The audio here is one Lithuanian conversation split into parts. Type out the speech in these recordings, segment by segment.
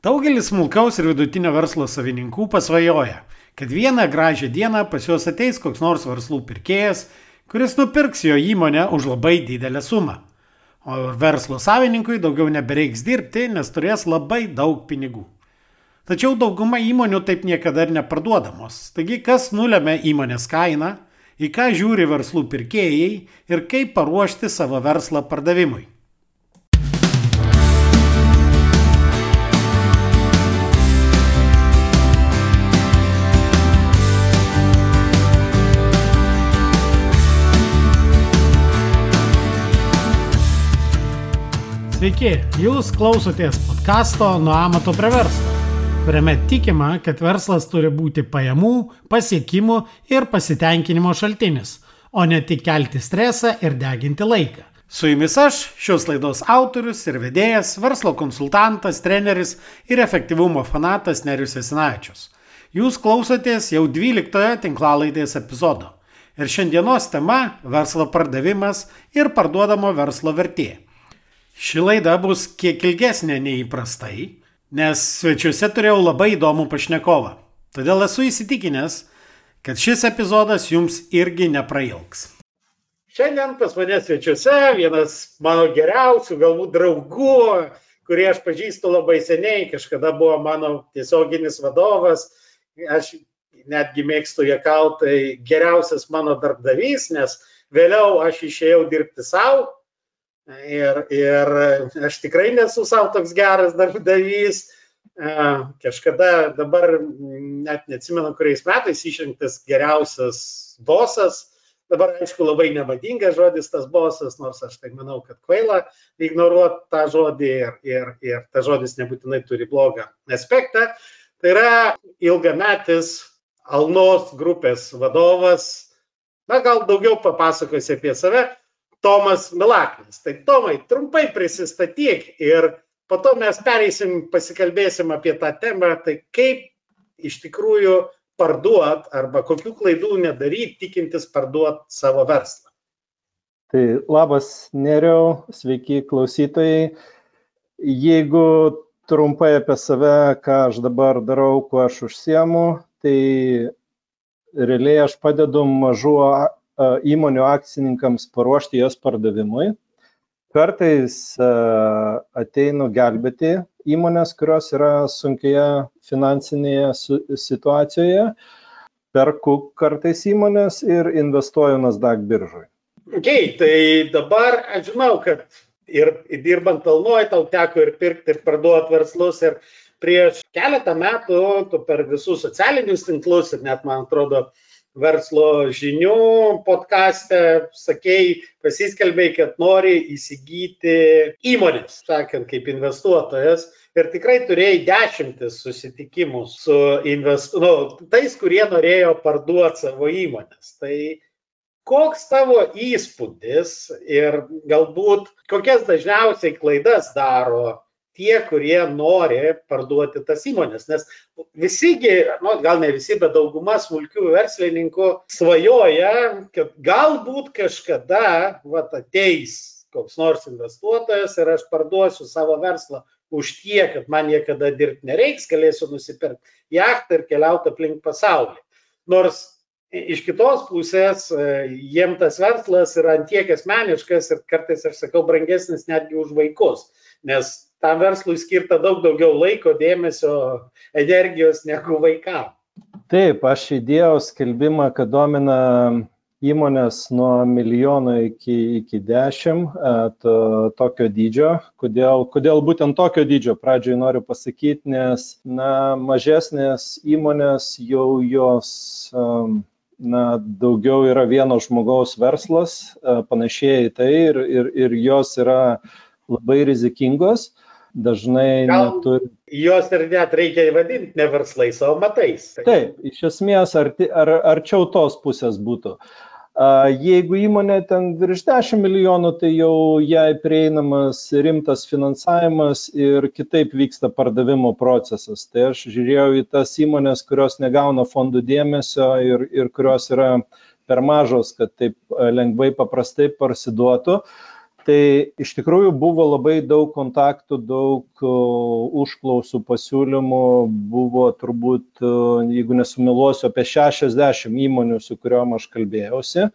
Daugelis smulkaus ir vidutinio verslo savininkų pasvajoja, kad vieną gražią dieną pas juos ateis koks nors verslų pirkėjas, kuris nupirks jo įmonę už labai didelę sumą. O verslo savininkui daugiau nebereiks dirbti, nes turės labai daug pinigų. Tačiau dauguma įmonių taip niekada ir neparduodamos. Taigi kas nulėmė įmonės kainą, į ką žiūri verslų pirkėjai ir kaip paruošti savo verslą pardavimui. Sveiki, jūs klausotės podkasto Nuo amato prie verslo, kuriame tikima, kad verslas turi būti pajamų, pasiekimų ir pasitenkinimo šaltinis, o ne tik kelti stresą ir deginti laiką. Su jumis aš, šios laidos autorius ir vedėjas, verslo konsultantas, treneris ir efektyvumo fanatas Nerius Esinačius. Jūs klausotės jau 12 tinklalaidės epizodo. Ir šiandienos tema - verslo pardavimas ir parduodamo verslo vertė. Ši laida bus kiek ilgesnė nei įprastai, nes svečiuose turėjau labai įdomų pašnekovą. Todėl esu įsitikinęs, kad šis epizodas jums irgi neprailgs. Šiandien pas mane svečiuose vienas mano geriausių, galbūt draugų, kurį aš pažįstu labai seniai, kažkada buvo mano tiesioginis vadovas, aš netgi mėgstu jėkautai geriausias mano darbdavys, nes vėliau aš išėjau dirbti savo Ir, ir aš tikrai nesu savo toks geras darbdavys. Kažkada dabar net neatsimenu, kuriais metais išrinktas geriausias bosas. Dabar, aišku, labai nemadingas žodis tas bosas, nors aš tai manau, kad kvaila ignoruoti tą žodį ir, ir, ir tas žodis nebūtinai turi blogą aspektą. Tai yra ilgametis Alnos grupės vadovas. Na, gal daugiau papasakosi apie save, Tomas Milaknis. Tai Tomai, trumpai prisistatyk ir po to mes pereisim, pasikalbėsim apie tą temą, tai kaip iš tikrųjų parduot arba kokių klaidų nedaryti, tikintis parduot savo verslą. Tai labas, Neriau, sveiki klausytojai. Jeigu trumpai apie save, ką aš dabar darau, kuo aš užsiemu, tai realiai aš padedu mažų įmonių akcininkams paruošti jas pardavimui. Kartais ateinu gelbėti įmonės, kurios yra sunkioje finansinėje situacijoje, perku kartais įmonės ir investuoju Nasdaq biržui. Okay, tai dabar aš žinau, kad ir dirbant Alnuoj tau teko ir pirkti, ir parduoti verslus. Ir prieš keletą metų tu per visus socialinius tinklus ir net, man atrodo, verslo žinių podkastę sakei, pasiskelbėjai, kad nori įsigyti įmonės, sakant, kaip investuotojas. Ir tikrai turėjai dešimtis susitikimų su investu, nu, tais, kurie norėjo parduoti savo įmonės. Tai koks tavo įspūdis ir galbūt kokias dažniausiai klaidas daro tie, kurie nori parduoti tas įmonės. Nes visigi, nu, gal ne visi, bet dauguma smulkių verslininkų svajoja, kad galbūt kažkada vat, ateis koks nors investuotojas ir aš parduosiu savo verslą už tiek, kad man niekada dirbti nereiks, galėsiu nusipirkti jachtą ir keliauti aplink pasaulį. Nors iš kitos pusės jiem tas verslas yra antiek asmeniškas ir kartais aš sakau brangesnis netgi už vaikus, nes tam verslui skirta daug daugiau laiko, dėmesio, energijos negu vaikams. Taip, aš įdėjau skelbimą, kad domina įmonės nuo milijono iki, iki dešimt e, to, tokio dydžio. Kodėl, kodėl būtent tokio dydžio pradžioj noriu pasakyti, nes na, mažesnės įmonės jau jos na, daugiau yra vieno žmogaus verslas, e, panašiai į tai ir, ir, ir jos yra labai rizikingos. Uh, dažnai Gal neturi. Jos ir net reikia vadinti ne verslais, o matais. Taip, iš esmės ar, ar, arčiau tos pusės būtų. Jeigu įmonė ten virš 10 milijonų, tai jau jai prieinamas rimtas finansavimas ir kitaip vyksta pardavimo procesas. Tai aš žiūrėjau į tas įmonės, kurios negauna fondų dėmesio ir, ir kurios yra per mažos, kad taip lengvai paprastai parsiduotų. Tai iš tikrųjų buvo labai daug kontaktų, daug užklausų pasiūlymų, buvo turbūt, jeigu nesumiluosiu, apie 60 įmonių, su kuriuom aš kalbėjausi.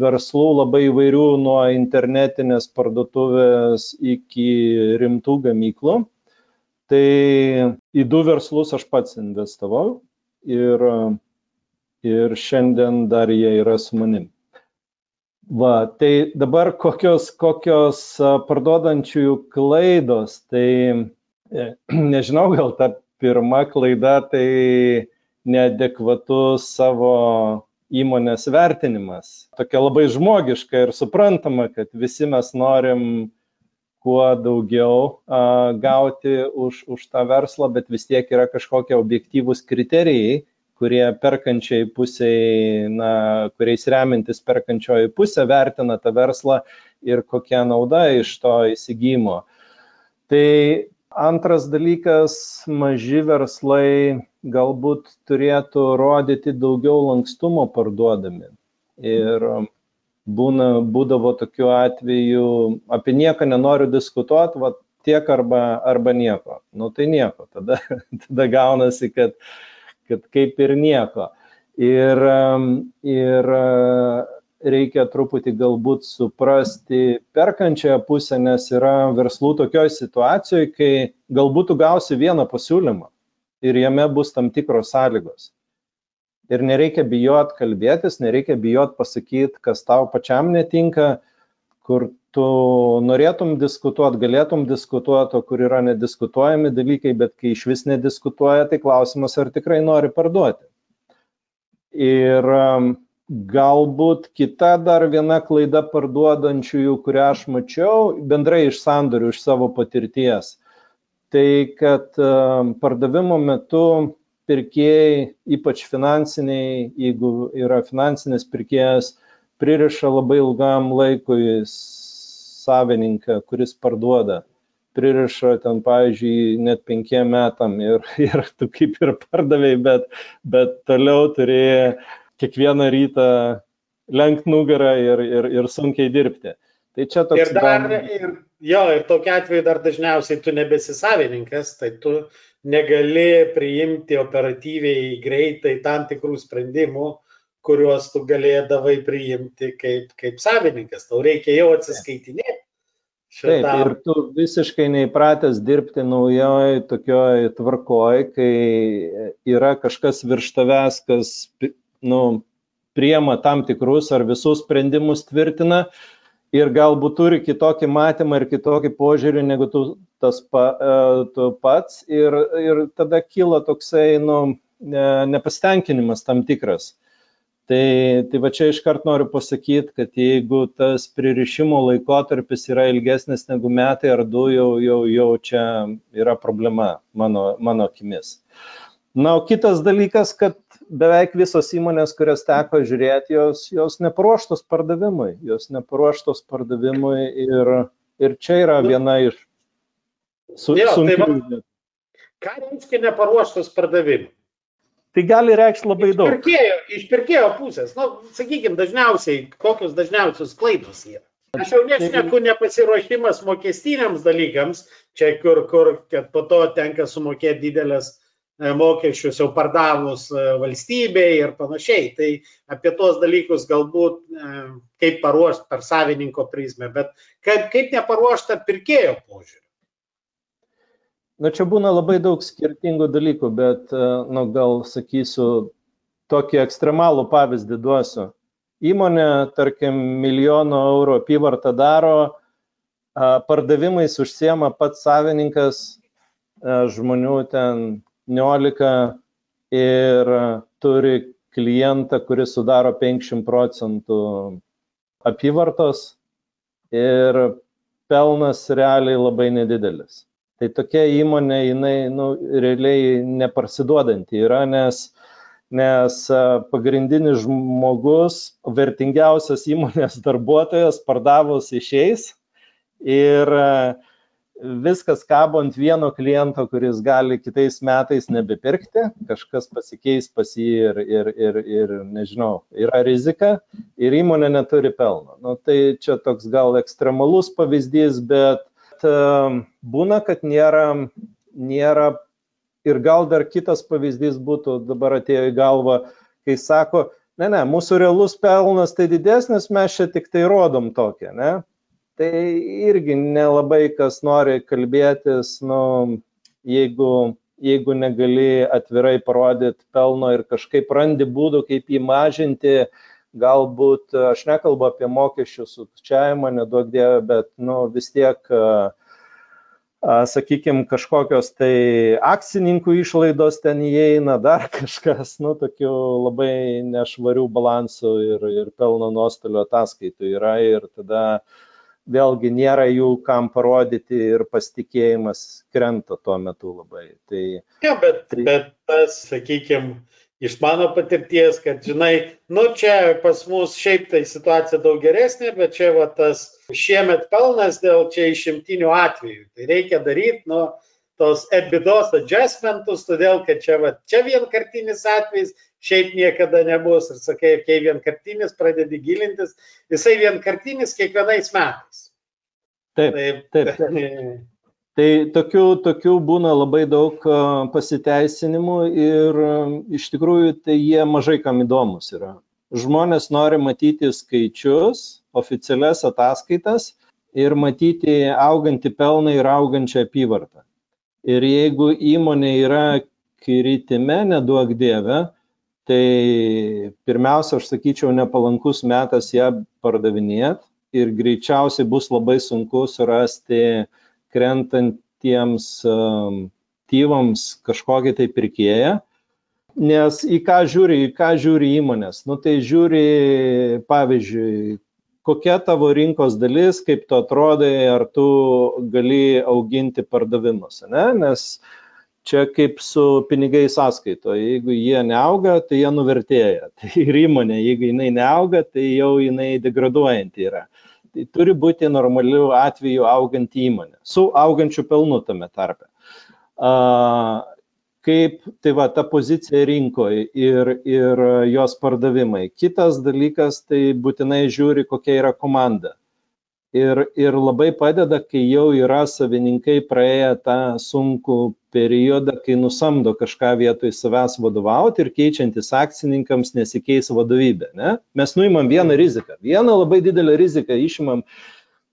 Verslų labai įvairių nuo internetinės parduotuvės iki rimtų gamyklų. Tai į du verslus aš pats investavau ir, ir šiandien dar jie yra su manim. Va, tai dabar kokios, kokios parduodančiųjų klaidos, tai e, nežinau, gal ta pirma klaida tai neadekvatus savo įmonės vertinimas. Tokia labai žmogiška ir suprantama, kad visi mes norim kuo daugiau a, gauti už, už tą verslą, bet vis tiek yra kažkokie objektyvūs kriterijai, kurie perkančiai pusiai, na, kuriais remintis perkančioji pusė vertina tą verslą ir kokia nauda iš to įsigymo. Tai antras dalykas, maži verslai galbūt turėtų rodyti daugiau lankstumo parduodami. Ir būna, būdavo tokiu atveju, apie nieką nenoriu diskutuoti, va tiek arba, arba nieko. Nu tai nieko, tada, tada gaunasi, kad uh, kad kaip ir nieko. Ir, ir reikia truputį galbūt suprasti perkančiąją pusę, nes yra verslų tokioje situacijoje, kai galbūt tu gausi vieną pasiūlymą ir jame bus tam tikros sąlygos. Ir nereikia bijot kalbėtis, nereikia bijot pasakyti, kas tau pačiam netinka, kur tu norėtum diskutuoti, galėtum diskutuoti, o kur yra nediskutuojami dalykai, bet kai iš vis nediskutuoja, tai klausimas, ar tikrai nori parduoti. Ir um, galbūt kita dar viena klaida parduodančiųjų, kurią aš mačiau, bendrai iš sandorių, iš savo patirties, tai kad um, pardavimo metu pirkėjai, ypač finansiniai, jeigu yra finansinis pirkėjas, pririša labai ilgam laikui savininką, kuris parduoda. Pririša ten, pavyzdžiui, net penkiem metam ir, ir tu kaip ir pardavėjai, bet, bet toliau turi kiekvieną rytą lenkt nugarą ir, ir, ir sunkiai dirbti. Tai čia toks. Ir dar, ir, jo, ir tokia atveju dar dažniausiai tu nebesi savininkas, tai tu negali priimti operatyviai greitai tam tikrų sprendimų, kuriuos tu galėdavai priimti kaip, kaip savininkas. Tau reikia jau atsiskaitinėti. Šitam. Taip, ir tu visiškai neįpratęs dirbti naujoj tokioj tvarkoj, kai yra kažkas virš tavęs, kas nu, priema tam tikrus ar visus sprendimus tvirtina ir galbūt turi kitokį matymą ir kitokį požiūrį negu tu, tas pa, e, tu pats ir, ir tada kyla toksai nu, nepasitenkinimas tam tikras. Tai, tai va čia iškart noriu pasakyti, kad jeigu tas pririšimo laikotarpis yra ilgesnis negu metai ar du, jau, jau, jau čia yra problema mano, mano akimis. Na, o kitas dalykas, kad beveik visos įmonės, kurias teko žiūrėti, jos, jos neparuoštos pardavimui, jos neparuoštos pardavimui ir, ir čia yra viena iš su, jo, sunkių. Tai va, ką reiškia neparuoštos pardavimui? Tai gali reikšti labai daug. Pirkėjo, iš pirkėjo pusės, nu, sakykime, dažniausiai, kokios dažniausios klaidos yra. Aš jau nešneku nepasiruošimas mokestiniams dalykams, čia kur, kur po to tenka sumokėti didelės e, mokesčius jau pardavus e, valstybei ir panašiai. Tai apie tos dalykus galbūt e, kaip paruošti per savininko prizmę, bet kaip, kaip neparuošta pirkėjo požiūrį. Na čia būna labai daug skirtingų dalykų, bet, e, nu, gal sakysiu, tokį ekstremalų pavyzdį duosiu. Įmonė, tarkim, milijono eurų apyvartą daro, pardavimais užsiema pats savininkas, e, žmonių ten 19 ir turi klientą, kuris sudaro 50 procentų apyvartos ir pelnas realiai labai nedidelis tai tokia įmonė, jinai nu, realiai neparsiduodanti yra, nes, nes pagrindinis žmogus, vertingiausias įmonės darbuotojas pardavus išeis ir viskas kabo ant vieno kliento, kuris gali kitais metais nebepirkti, kažkas pasikeis pas jį ir, ir, ir, ir nežinau, yra rizika ir įmonė neturi pelno. Nu, tai čia toks gal ekstremalus pavyzdys, bet uh, būna, kad nėra, nėra ir gal dar kitas pavyzdys būtų, dabar atėjo į galvą, kai sako, ne, ne, mūsų realus pelnas tai didesnis, mes čia tik tai rodom tokią, ne? tai irgi nelabai kas nori kalbėtis, nu, jeigu, jeigu negali atvirai parodyti pelno ir kažkaip randi būdų, kaip jį mažinti, galbūt aš nekalbu apie mokesčių sukčiavimą, nedaug dievę, bet nu, vis tiek sakykime, kažkokios tai akcininkų išlaidos ten įeina, dar kažkas, nu, tokių labai nešvarių balansų ir, ir pelno nuostolio ataskaitų yra ir tada vėlgi nėra jų kam parodyti ir pasitikėjimas krenta tuo metu labai. Tai, ja, bet, tai... bet tas, sakykime, iš mano patirties, kad, žinai, nu čia pas mus šiaip tai situacija daug geresnė, bet čia va tas šiemet pelnas dėl čia išimtinių atvejų. Tai reikia daryti, nu, tos ebidos adjustmentus, todėl kad čia, va, čia vienkartinis atvejis, šiaip niekada nebus. Ir sakai, kai vienkartinis pradedi gilintis, jisai vienkartinis kiekvienais metais. Taip, taip. taip. Tai tokių, tokių būna labai daug pasiteisinimų ir iš tikrųjų tai jie mažai kam įdomus yra. Žmonės nori matyti skaičius, oficialias ataskaitas ir matyti augantį pelną ir augančią apyvartą. Ir jeigu įmonė yra kritime, neduok dieve, tai pirmiausia, aš sakyčiau, nepalankus metas ją pardavinėti ir greičiausiai bus labai sunku surasti krentantiems um, tyvams kažkokį tai pirkėją. Nes į ką žiūri, į ką žiūri įmonės? Nu tai žiūri, pavyzdžiui, kokia tavo rinkos dalis, kaip tu atrodai, ar tu gali auginti pardavimus, ne? Nes uh, čia kaip su pinigai sąskaito, jeigu jie neauga, tai jie nuvertėja. Tai ir įmonė, jeigu jinai neauga, tai jau jinai degraduojanti yra. Tai turi būti normalių atvejų auganti įmonė, su augančiu pelnu tame tarpe. Kaip tai va ta pozicija rinkoje ir, ir jos pardavimai. Kitas dalykas, tai būtinai žiūri, kokia yra komanda ir, ir labai padeda, kai jau yra savininkai praėję tą sunkų periodą, kai nusamdo kažką vietoj savęs vadovauti ir keičiantis akcininkams nesikeis vadovybė. Ne? Mes nuimam vieną riziką, vieną labai didelę riziką išimam,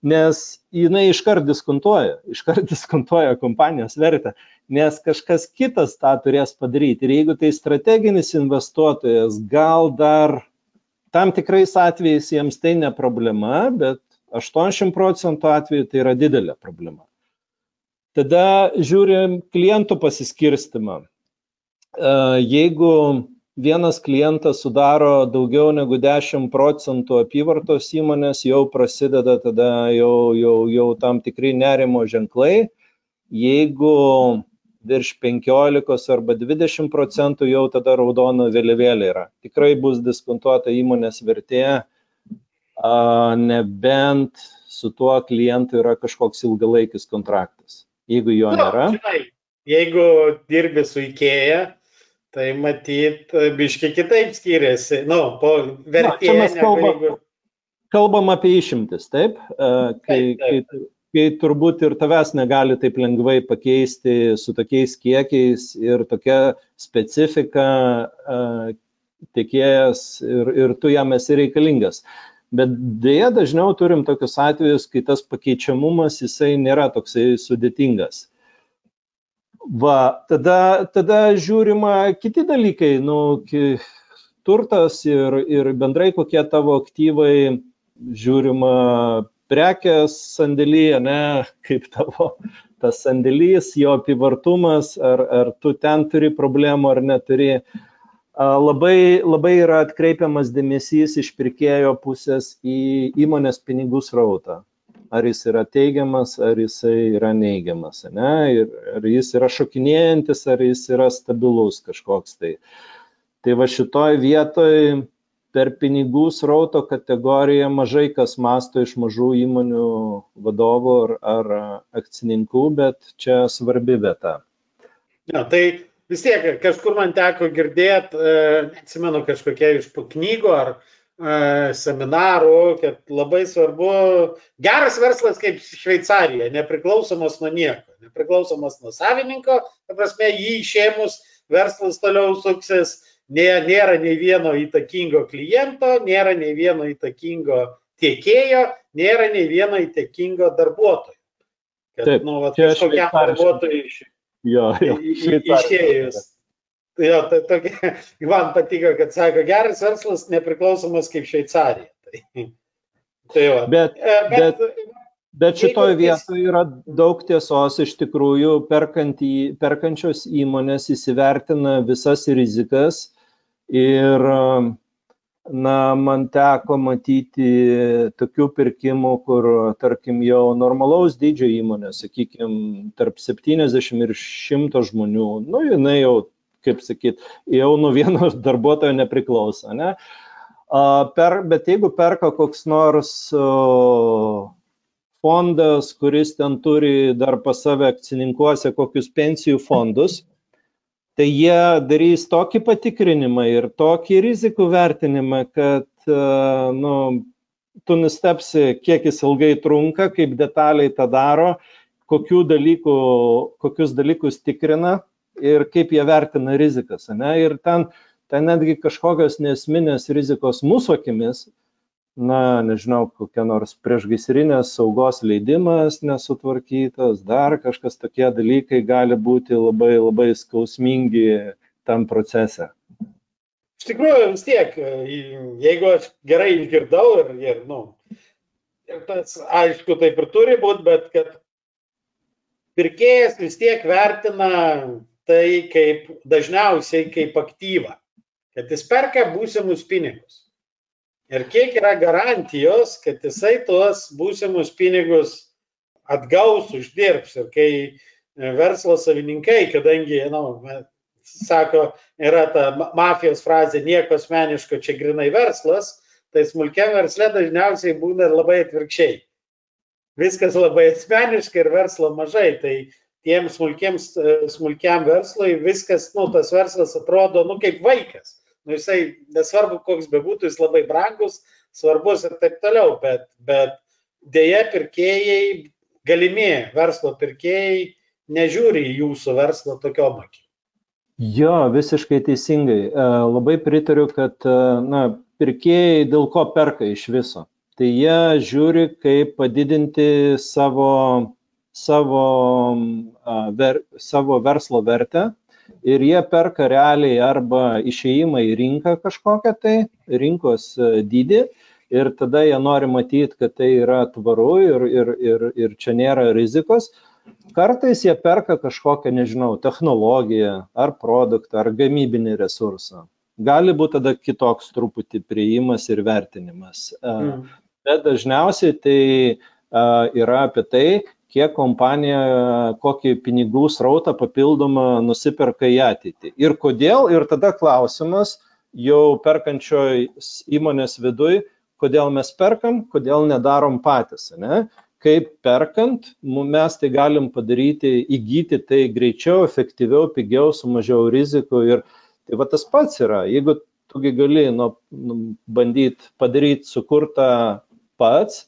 nes jinai iškart diskontuoja, iškart diskontuoja kompanijos vertę, nes kažkas kitas tą turės padaryti. Ir jeigu tai strateginis investuotojas, gal dar tam tikrais atvejais jiems tai ne problema, bet 80 procentų atveju tai yra didelė problema. Tada žiūrim klientų pasiskirstimą. E, jeigu vienas klientas sudaro daugiau negu 10 procentų apyvartos įmonės, jau prasideda tada jau, jau, jau tam tikri nerimo ženklai. Jeigu virš 15 arba 20 procentų, jau tada raudona vėliavėlė yra. Tikrai bus diskontuota įmonės vertė nebent su tuo klientu yra kažkoks ilgalaikis kontraktas. Jeigu jo nu, nėra. Žinai, jeigu dirbi su IKEA, tai matyt, biškiai kitaip skiriasi. Nu, po vertė. Na, kalbam, jeigu... kalbam apie išimtis, taip? Kai, taip, taip. kai, kai turbūt ir tavęs negali taip lengvai pakeisti su tokiais kiekiais ir tokia specifika tiekėjas ir, ir tu jam esi reikalingas. Bet dėja dažniau turim tokius atvejus, kai tas pakeičiamumas jisai nėra toksai sudėtingas. Va, tada, tada žiūrima kiti dalykai, nu, turtas ir, ir bendrai kokie tavo aktyvai, žiūrima prekės sandėlyje, ne, kaip tavo tas sandėlys, jo apivartumas, ar, ar tu ten turi problemų ar neturi. Uh, labai, labai yra atkreipiamas dėmesys iš pirkėjo pusės į įmonės pinigų srautą. Ar jis yra teigiamas, ar jis yra neigiamas, ne? Ir, ar jis yra šokinėjantis, ar jis yra stabilus kažkoks tai. Tai va šitoj vietoj per pinigų srauto kategoriją mažai kas masto iš mažų įmonių vadovų ar, ar akcininkų, bet čia svarbi vieta. Ja, tai vis tiek kažkur man teko girdėti, e, atsimenu kažkokie iš knygų ar e, seminarų, kad labai svarbu, geras verslas kaip Šveicarija, nepriklausomas nuo nieko, nepriklausomas nuo savininko, ta prasme, jį išėmus verslas toliau suksis, nėra nei vieno įtakingo kliento, nėra nei vieno įtakingo tiekėjo, nėra nei vieno įtakingo darbuotojo. Kad, Taip, nu, va, kažkokiam darbuotojui iš, jo, jo, išėjus. Jo, tai tokia, man patiko, kad sako, geras verslas nepriklausomas kaip Šveicarija. Tai, tai bet, e, bet, bet, bet šitoje vietoje yra daug tiesos, iš tikrųjų perkant į, perkančios įmonės įsivertina visas rizikas Ir na, man teko matyti tokių pirkimų, kur, tarkim, jau normalaus dydžio įmonė, sakykime, tarp 70 ir 100 žmonių, nu, jinai jau, kaip sakyt, jau nuo vieno darbuotojo nepriklauso, ne? Per, bet jeigu perka koks nors fondas, kuris ten turi dar pas save akcininkuose kokius pensijų fondus, tai jie darys tokį patikrinimą ir tokį rizikų vertinimą, kad e, nu, tu nustepsi, kiek jis ilgai trunka, kaip detaliai tą daro, dalykų, kokius dalykus tikrina ir kaip jie vertina rizikas. Ne? Ir ten, ten netgi kažkokios nesminės rizikos mūsų akimis na, nežinau, kokia nors priešgaisrinės saugos leidimas nesutvarkytas, dar kažkas tokie dalykai gali būti labai labai skausmingi tam procese. Iš tikrųjų, vis tiek, jeigu aš gerai išgirdau ir, ir, nu, ir tas, aišku, taip ir turi būti, bet kad pirkėjas vis tiek vertina tai kaip dažniausiai kaip aktyvą, kad jis perka būsimus pinigus. Ir kiek yra garantijos, kad jisai tuos būsimus pinigus atgaus, uždirbs. Ir kai e, verslo savininkai, kadangi, na, nu, sako, yra ta mafijos frazė, nieko asmeniško, čia grinai verslas, tai smulkiam verslė dažniausiai būna labai atvirkščiai. Viskas labai asmeniška ir verslo mažai. Tai tiem e, smulkiam verslui viskas, nu, tas verslas atrodo, nu, kaip vaikas nu, jisai, nesvarbu, koks bebūtų, jis labai brangus, svarbus ir taip toliau, bet, bet dėja pirkėjai, galimi verslo pirkėjai nežiūri į jūsų verslą tokiom akim. Jo, visiškai teisingai. E, labai pritariu, kad e, na, pirkėjai dėl ko perka iš viso. Tai jie žiūri, kaip padidinti savo, savo, ver, savo verslo vertę ir jie perka realiai arba išėjimą į rinką kažkokią tai, rinkos e, dydį ir tada jie nori matyti, kad tai yra tvaru ir, ir, ir, ir čia nėra rizikos. Kartais jie perka kažkokią, nežinau, technologiją ar produktą ar gamybinį resursą. Gali būti tada kitoks truputį prieimas ir vertinimas. E, mm. Bet dažniausiai tai e, yra apie tai, kiek kompanija kokį pinigų srautą papildomą nusiperka į ateitį. Ir kodėl, ir tada klausimas jau perkančioj įmonės viduj, kodėl mes perkam, kodėl nedarom patys. Ne? Kaip perkant, mes tai galim padaryti, įgyti tai greičiau, efektyviau, pigiau, su mažiau rizikų. Ir tai va tas pats yra. Jeigu tugi gali nu, nu, bandyti padaryti sukurtą pats,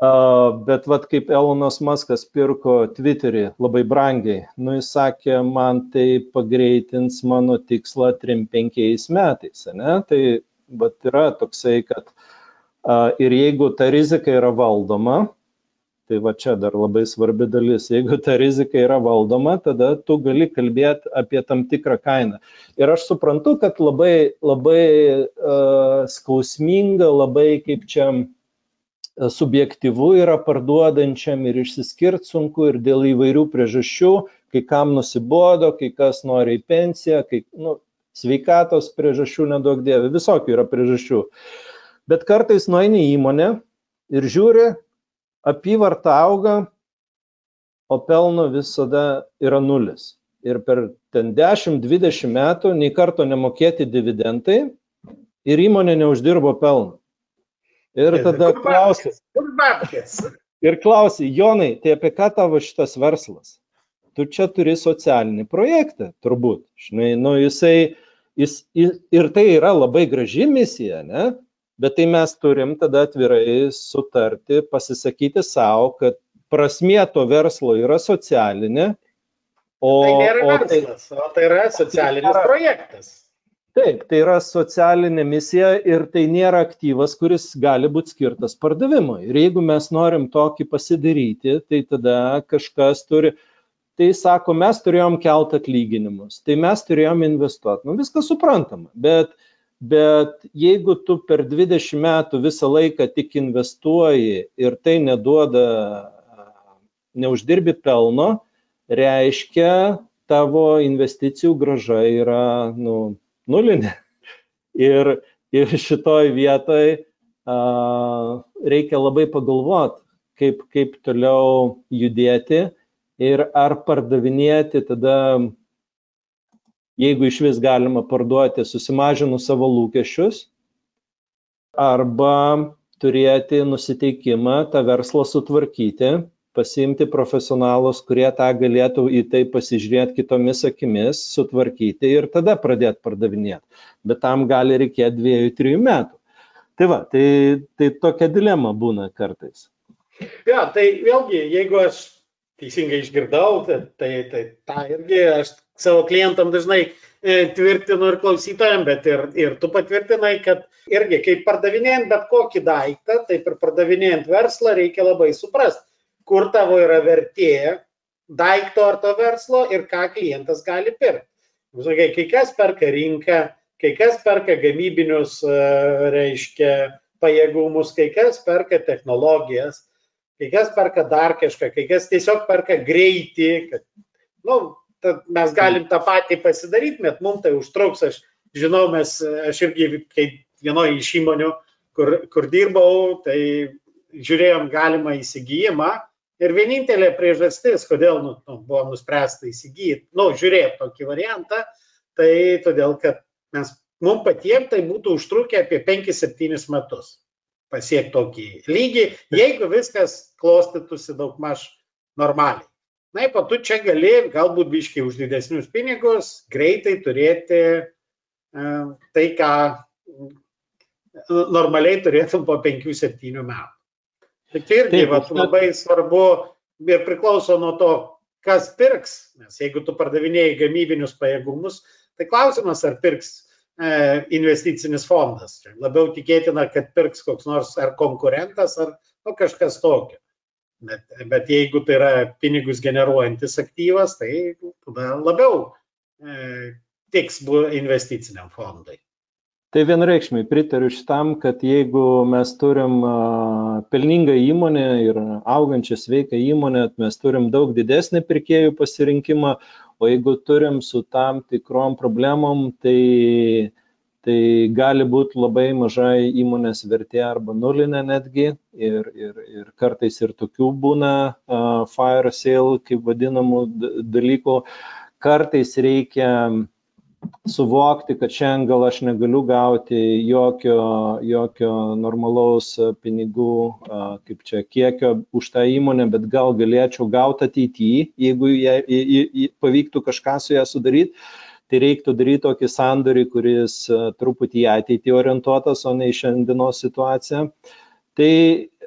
Bet vad kaip Elonas Maskas pirko Twitterį labai brangiai, nu jis sakė, man tai pagreitins mano tikslą 3-5 metais, ne? Tai vat yra toksai, kad ir jeigu ta rizika yra valdoma, tai va čia dar labai svarbi dalis, jeigu ta rizika yra valdoma, tada tu gali kalbėti apie tam tikrą kainą. Ir aš suprantu, kad labai, labai uh, skausminga, labai kaip čia subjektyvu yra parduodančiam ir išsiskirt sunku ir dėl įvairių priežasčių, kai kam nusibodo, kai kas nori į pensiją, kai nu, sveikatos priežasčių nedaug dėvi, visokių yra priežasčių. Bet kartais nueini į įmonę ir žiūri, apyvarta auga, o pelno visada yra nulis. Ir per ten 10-20 metų nei karto nemokėti dividendai, ir įmonė neuždirbo pelno. Ir tada klausi. Kur babkės? Ir klausi, Jonai, tai apie ką tavo šitas verslas? Tu čia turi socialinį projektą, turbūt. Žinai, nu jisai, jis, ir tai yra labai graži misija, ne? Bet tai mes turim tada atvirai sutarti, pasisakyti savo, kad prasmė to verslo yra socialinė. O tai nėra o verslas, tai, o tai yra socialinis tai yra, projektas. Taip, tai yra socialinė misija ir tai nėra aktyvas, kuris gali būti skirtas pardavimui. Ir jeigu mes norim tokį pasidaryti, tai tada kažkas turi, tai sako, mes turėjom kelt atlyginimus, tai mes turėjom investuoti. Nu, viskas suprantama, bet, bet jeigu tu per 20 metų visą laiką tik investuoji ir tai neduoda, neuždirbi pelno, reiškia, tavo investicijų graža yra, nu, nulinė. Ir, ir šitoj vietoj a, reikia labai pagalvoti, kaip, kaip toliau judėti ir ar pardavinėti tada, jeigu iš vis galima parduoti, susimažinus savo lūkesčius, arba turėti nusiteikimą tą verslą sutvarkyti pasiimti profesionalus, kurie tą galėtų į tai pasižiūrėti kitomis akimis, sutvarkyti ir tada pradėti pardavinėti. Bet tam gali reikėti dviejų, trijų metų. Tai va, tai, tai tokia dilema būna kartais. Ja, tai vėlgi, jeigu aš teisingai išgirdau, tai, tai, tai tą irgi aš savo klientam dažnai e, tvirtinu ir klausytojams, bet ir, ir tu patvirtinai, kad irgi kaip pardavinėjant bet kokį daiktą, taip ir pardavinėjant verslą reikia labai suprasti kur tavo yra vertė daikto ar to verslo ir ką klientas gali pirkti. Kai kas perka rinką, kai kas perka gamybinius, e, reiškia, pajėgumus, kai kas perka technologijas, kai kas perka dar kažką, kai kas tiesiog perka greitį, kad, nu, mes galim tą patį pasidaryti, bet mums tai užtruks, aš žinau, mes, aš irgi, kai vienoje iš įmonių, kur, kur dirbau, tai žiūrėjom galimą įsigijimą Ir vienintelė priežastis, kodėl nu, nu, buvo nuspręsta įsigyti, nu, žiūrėti tokį variantą, tai todėl, kad mes, mums patiems tai būtų užtrukę apie 5-7 metus pasiekti tokį lygį, jeigu viskas klostytųsi daug maž normaliai. Na, po tu čia gali, galbūt biškiai už didesnius pinigus, greitai turėti e, tai, ką normaliai turėtum po 5-7 metų. Tai irgi Taip, vat, labai svarbu ir priklauso nuo to, kas pirks. Nes jeigu tu pardavinėjai gamybinius pajėgumus, tai klausimas, ar pirks e, investicinis fondas. Čia labiau tikėtina, kad pirks koks nors ar konkurentas, ar nu, kažkas tokio. Bet, bet jeigu tai yra pinigus generuojantis aktyvas, tai tada labiau e, tiks investiciniam fondui. Tai vienreikšmiai pritariu šitam, kad jeigu mes turim pelningą įmonę ir augančią sveiką įmonę, mes turim daug didesnį pirkėjų pasirinkimą, o jeigu turim su tam tikrom problemom, tai, tai gali būti labai mažai įmonės vertė arba nulinė netgi ir, ir, ir kartais ir tokių būna uh, fire sale, kaip vadinamų dalykų. Kartais reikia suvokti, kad šiandien gal aš negaliu gauti jokio, jokio normalaus pinigų, kaip čia kiekio už tą įmonę, bet gal galėčiau gauti ateityje, jeigu jie, pavyktų kažką su ją sudaryti. Tai reiktų daryti tokį sandorį, kuris truputį į ateitį orientuotas, o ne į šiandienos situaciją. Tai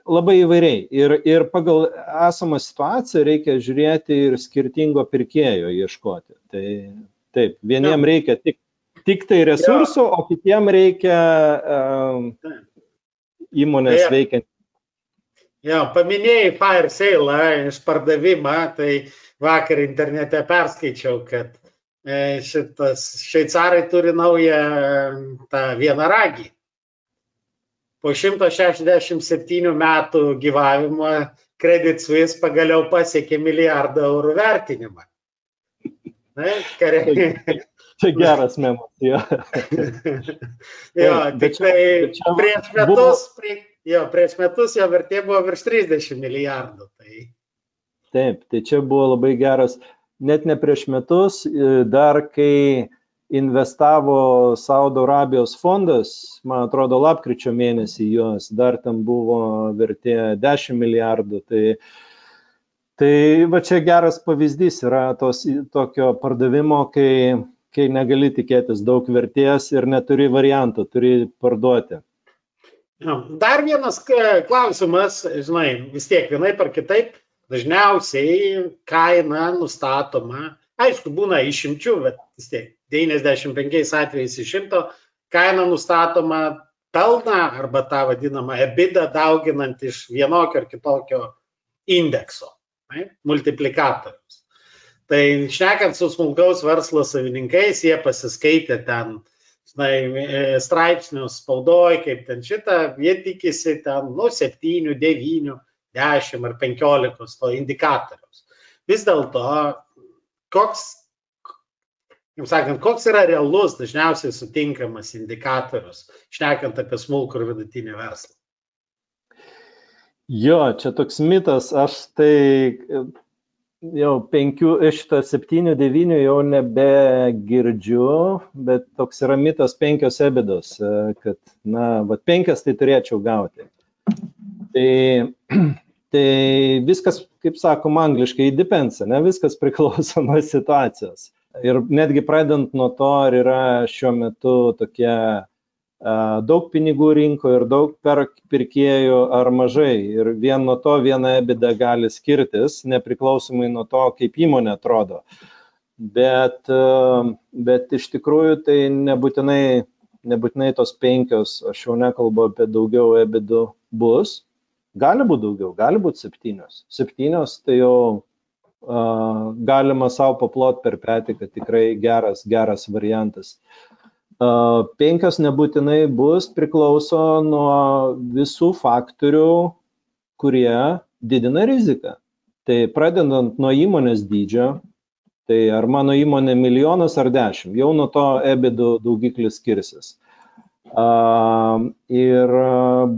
labai įvairiai. Ir, ir pagal esamą situaciją reikia žiūrėti ir skirtingo pirkėjo ieškoti. Tai Taip, vieniem reikia tik, tik tai resursų, o kitiem reikia um, įmonės veikiant. Jo, paminėjai fire sale, išpardavimą, tai vakar internete perskaičiau, kad e, šitas šveicarai turi naują tą vieną ragį. Po 167 metų gyvavimo Credit Suisse pagaliau pasiekė milijardą eurų vertinimą. Na, kariai. Čia geras memas, jo. jo, tik tai prieš metus, buvo... prie, jo, prieš metus jo vertė buvo virš 30 milijardų. Tai... Taip, tai čia buvo labai geras, net ne prieš metus, dar kai investavo Saudo Arabijos fondas, man atrodo, lapkričio mėnesį jos, dar tam buvo vertė 10 milijardų. Tai, tai va čia geras pavyzdys yra tos, tokio pardavimo, kai kai negali tikėtis daug vertės ir neturi variantų, turi parduoti. Dar vienas klausimas, žinai, vis tiek vienaip ar kitaip, dažniausiai kaina nustatoma, aišku, būna išimčių, bet vis tiek 95 atvejais iš šimto kaina nustatoma pelną arba tą vadinamą EBITDA dauginant iš vienokio ar kitokio indekso, ne, multiplikatorius. Tai šnekant su smulkaus verslo savininkais, jie pasiskaitė ten žinai, e, straipsnius spaudoj, kaip ten šitą, jie tikisi ten, nu, 7, 9, 10 ar 15 to indikatoriaus. Vis dėlto, koks, kaip sakant, koks yra realus, dažniausiai sutinkamas indikatorius, šnekant apie smulkų ir vidutinį verslą? Jo, čia toks mitas, aš tai jau penkių, šitą septynių, devynių jau nebegirdžiu, bet toks yra mitas penkios ebidos, e, kad, na, va, penkias tai turėčiau gauti. Tai, tai viskas, kaip sakom angliškai, depends, ne, viskas priklauso nuo situacijos. Ir netgi pradant nuo to, ar yra šiuo metu tokia daug pinigų rinkoje ir daug pirkėjų ar mažai. Ir vien nuo to viena ebida gali skirtis, nepriklausomai nuo to, kaip įmonė atrodo. Bet, bet iš tikrųjų tai nebūtinai, nebūtinai tos penkios, aš jau nekalbu apie daugiau ebidų, bus. Gali būti daugiau, gali būti septynios. Septynios tai jau uh, galima savo paplot per petį, kad tikrai geras, geras variantas. Uh, Penkios nebūtinai bus priklauso nuo visų faktorių, kurie didina riziką. Tai pradedant nuo įmonės dydžio, tai ar mano įmonė milijonas ar dešimt, jau nuo to ebidų daugiklis skirsis. Ir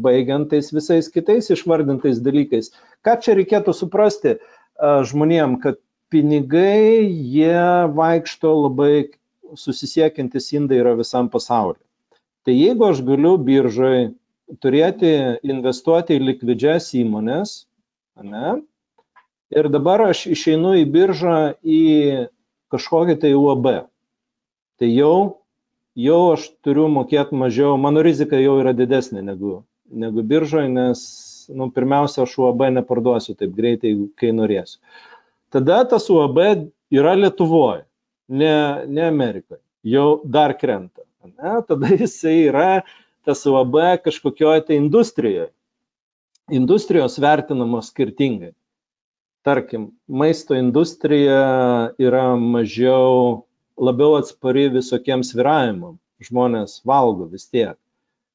baigiant tais visais kitais išvardintais dalykais. Ką čia reikėtų suprasti žmonėm, kad pinigai jie vaikšto labai susisiekiantis indai yra visam pasauliu. Tai jeigu aš galiu biržai turėti, investuoti į likvidžias įmonės, ne, ir dabar aš išeinu į biržą į kažkokį tai UAB, tai jau, jau aš turiu mokėti mažiau, mano rizika jau yra didesnė negu, negu biržoje, nes, nu, pirmiausia, aš UAB neparduosiu taip greitai, kai norėsiu. Tada tas UAB yra Lietuvoje ne, ne Amerikoje, jau dar krenta. Ne? Tada jisai yra tas UAB kažkokioje tai industrijoje. Industrijos vertinamos skirtingai. Tarkim, maisto industrija yra mažiau, labiau atspari visokiems viravimam. Žmonės valgo vis tiek.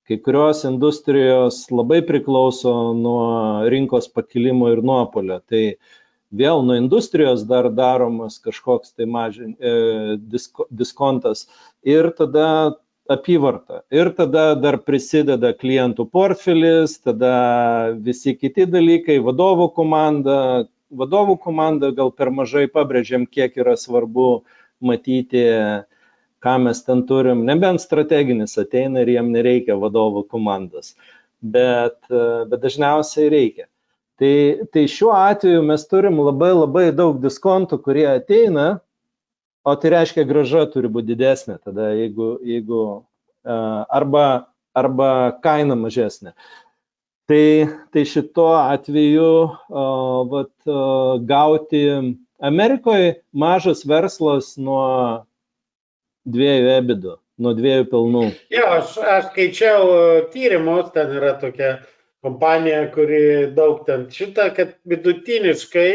Kai kurios industrijos labai priklauso nuo rinkos pakilimo ir nuopolio. Tai vėl nuo industrijos dar daromas kažkoks tai mažin, e, disko, diskontas ir tada apyvarta. Ir tada dar prisideda klientų portfelis, tada visi kiti dalykai, vadovų komanda. Vadovų komanda gal per mažai pabrėžiam, kiek yra svarbu matyti, ką mes ten turim. Nebent strateginis ateina ir jiem nereikia vadovų komandos. Bet, e, bet dažniausiai reikia. Tai, tai šiuo atveju mes turim labai labai daug diskontų, kurie ateina, o tai reiškia graža turi būti didesnė tada, jeigu, jeigu arba, arba kaina mažesnė. Tai, tai šituo atveju vat, gauti Amerikoje mažas verslas nuo dviejų ebidų, nuo dviejų pelnų. Jo, aš, aš skaičiau tyrimus, ten yra tokia kompanija, kuri daug ten šitą, kad vidutiniškai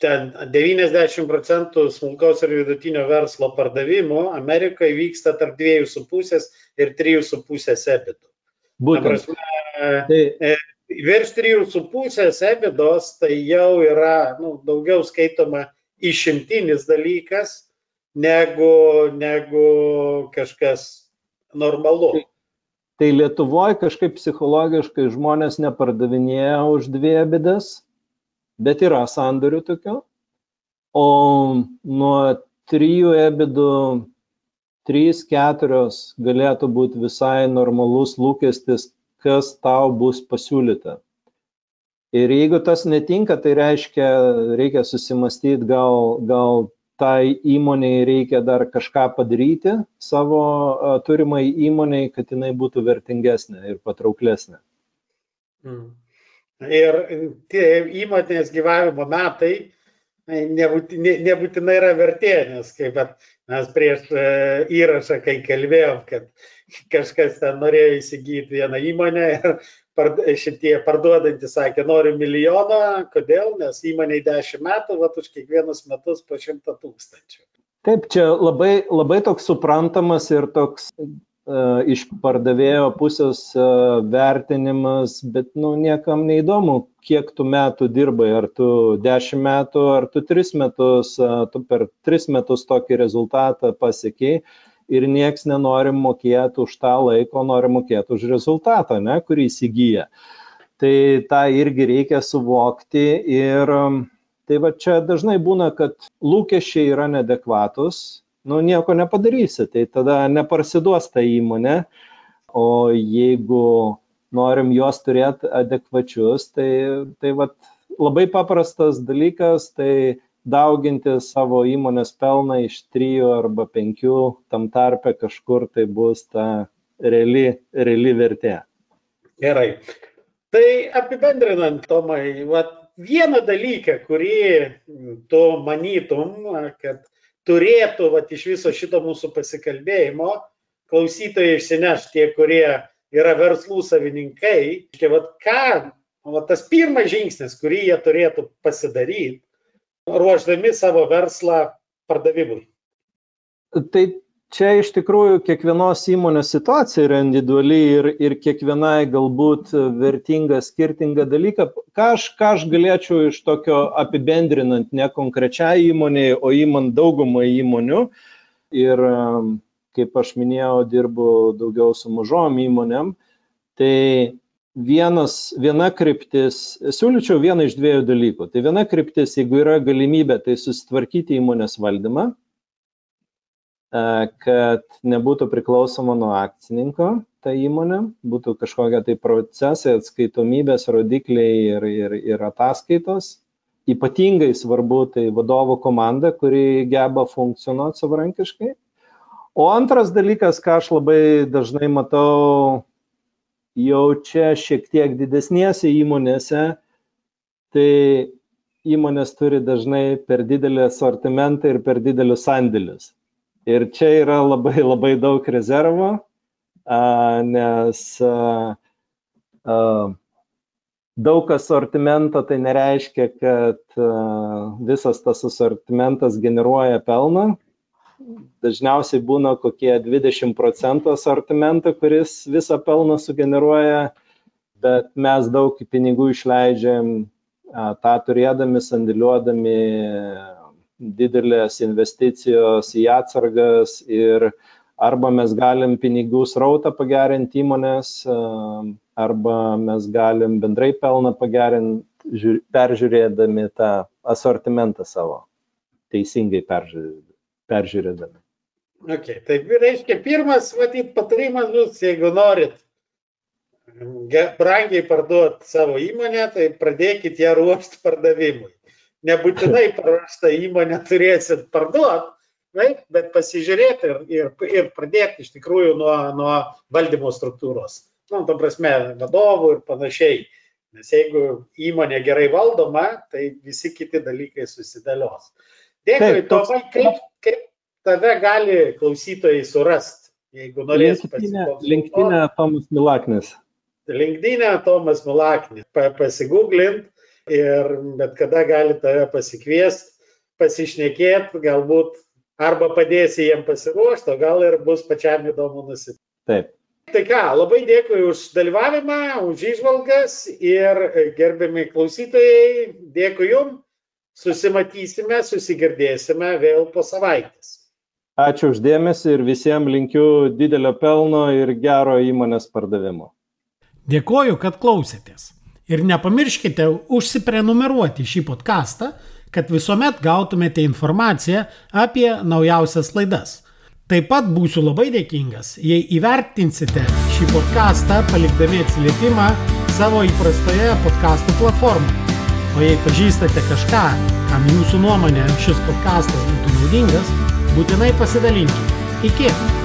ten 90 procentų smulkaus ir vidutinio verslo pardavimų Amerikoje vyksta tarp 2,5 ir 3,5 ebitų. Būtent. Prasme, tai... E, virš 3,5 ebidos tai jau yra nu, daugiau skaitoma išimtinis dalykas negu, negu kažkas normalu. Tai Lietuvoje kažkaip psichologiškai žmonės nepardavinėja už dvi abidas, bet yra sandorių tokių. O nuo trijų ebidų 3-4 galėtų būti visai normalus lūkestis, kas tau bus pasiūlyta. Ir jeigu tas netinka, tai reiškia, reikia susimastyti, gal, gal tai įmoniai reikia dar kažką padaryti savo turimai įmoniai, kad jinai būtų vertingesnė ir patrauklesnė. Mm. Ir tie įmonės gyvavimo metai nebūtinai, nebūtinai yra vertė, nes kaip mes prieš e, įrašą, kai kalbėjom, kad kažkas ten norėjo įsigyti vieną įmonę ir šitie parduodantys sakė, noriu milijoną, kodėl, nes įmoniai 10 metų, va už kiekvienus metus po 100 tūkstančių. Taip, čia labai, labai toks suprantamas ir toks E, iš pardavėjo pusės e, vertinimas, bet nu, niekam neįdomu, kiek tu metų dirbai, ar tu 10 metų, ar tu 3 metus, e, tu per 3 metus tokį rezultatą pasiekiai ir nieks nenori mokėti už tą laiką, nori mokėti už rezultatą, ne, kurį įsigyja. Tai tą irgi reikia suvokti ir tai va čia dažnai būna, kad lūkesčiai yra nedekvatus, nu nieko nepadarysi, tai tada neparsiduos ta įmonė, o jeigu norim juos turėti adekvačius, tai, tai vat, labai paprastas dalykas, tai dauginti savo įmonės pelną iš trijų arba penkių, tam tarpe kažkur tai bus ta reali, reali vertė. Gerai. Tai apibendrinant, Tomai, vat, vieną dalyką, kurį tu manytum, kad turėtų vat, iš viso šito mūsų pasikalbėjimo klausytojai išsineš tie, kurie yra verslų savininkai. Tai vat, ką, vat, tas pirmas žingsnis, kurį jie turėtų pasidaryti, ruoždami savo verslą pardavimui. Tai čia iš tikrųjų kiekvienos įmonės situacija yra individuali ir, ir kiekvienai galbūt vertinga skirtinga dalyka. Ką aš, ką aš galėčiau iš tokio apibendrinant ne konkrečiai įmoniai, o įmant daugumą įmonių. Ir kaip aš minėjau, dirbu daugiau su mažom įmonėm. Tai vienas, viena kryptis, siūlyčiau vieną iš dviejų dalykų. Tai viena kryptis, jeigu yra galimybė, tai susitvarkyti įmonės valdymą E, kad nebūtų priklausoma nuo akcininko ta įmonė, būtų kažkokie tai procesai, atskaitomybės, rodikliai ir, ir, ir ataskaitos. Ypatingai svarbu tai vadovo komanda, kuri geba funkcionuoti savarankiškai. O antras dalykas, ką aš labai dažnai matau jau čia šiek tiek didesnėse įmonėse, tai įmonės turi dažnai per didelį asortimentą ir per didelius sandėlius. Ir čia yra labai labai daug rezervo, nes daug asortimento tai nereiškia, kad visas tas asortimentas generuoja pelną. Dažniausiai būna kokie 20 procentų asortimento, kuris visą pelną sugeneruoja, bet mes daug pinigų išleidžiam tą turėdami, sandėliuodami didelės investicijos į atsargas ir arba mes galim pinigų srautą pagerinti įmonės, arba mes galim bendrai pelną pagerinti, peržiūrėdami tą asortimentą savo, teisingai peržiūrėdami. Okay, tai reiškia, pirmas, matyt, patarimas bus, jeigu norit brangiai parduoti savo įmonę, tai pradėkit ją ruošti pardavimui nebūtinai prarastą įmonę turėsit parduoti, bet pasižiūrėti ir, ir, ir pradėti iš tikrųjų nuo, nuo valdymo struktūros. Nu, to prasme, vadovų ir panašiai. Nes jeigu įmonė gerai valdoma, tai visi kiti dalykai susidėlios. Dėkui, Tomai, kaip, kaip tave gali klausytojai surasti, jeigu norės pasiklausyti. Linktinė Tomas Milaknis. Linktinė Tomas Milaknis. Pasigūglint, ir bet kada gali tave pasikviesti, pasišnekėti, galbūt arba padėsi jiem pasiruošti, o gal ir bus pačiam įdomu nusipirkti. Taip. Tai ką, labai dėkui už dalyvavimą, už išvalgas ir gerbiami klausytojai, dėkui jum, susimatysime, susigirdėsime vėl po savaitės. Ačiū uždėmesi ir visiems linkiu didelio pelno ir gero įmonės pardavimo. Dėkoju, kad klausėtės. Ir nepamirškite užsiprenumeruoti šį podcastą, kad visuomet gautumėte informaciją apie naujausias laidas. Taip pat būsiu labai dėkingas, jei įvertinsite šį podcastą palikdami atsiliepimą savo įprastoje podcastų platformoje. O jei pažįstate kažką, kam jūsų nuomonė šis podcastas būtų naudingas, būtinai pasidalinkite. Iki!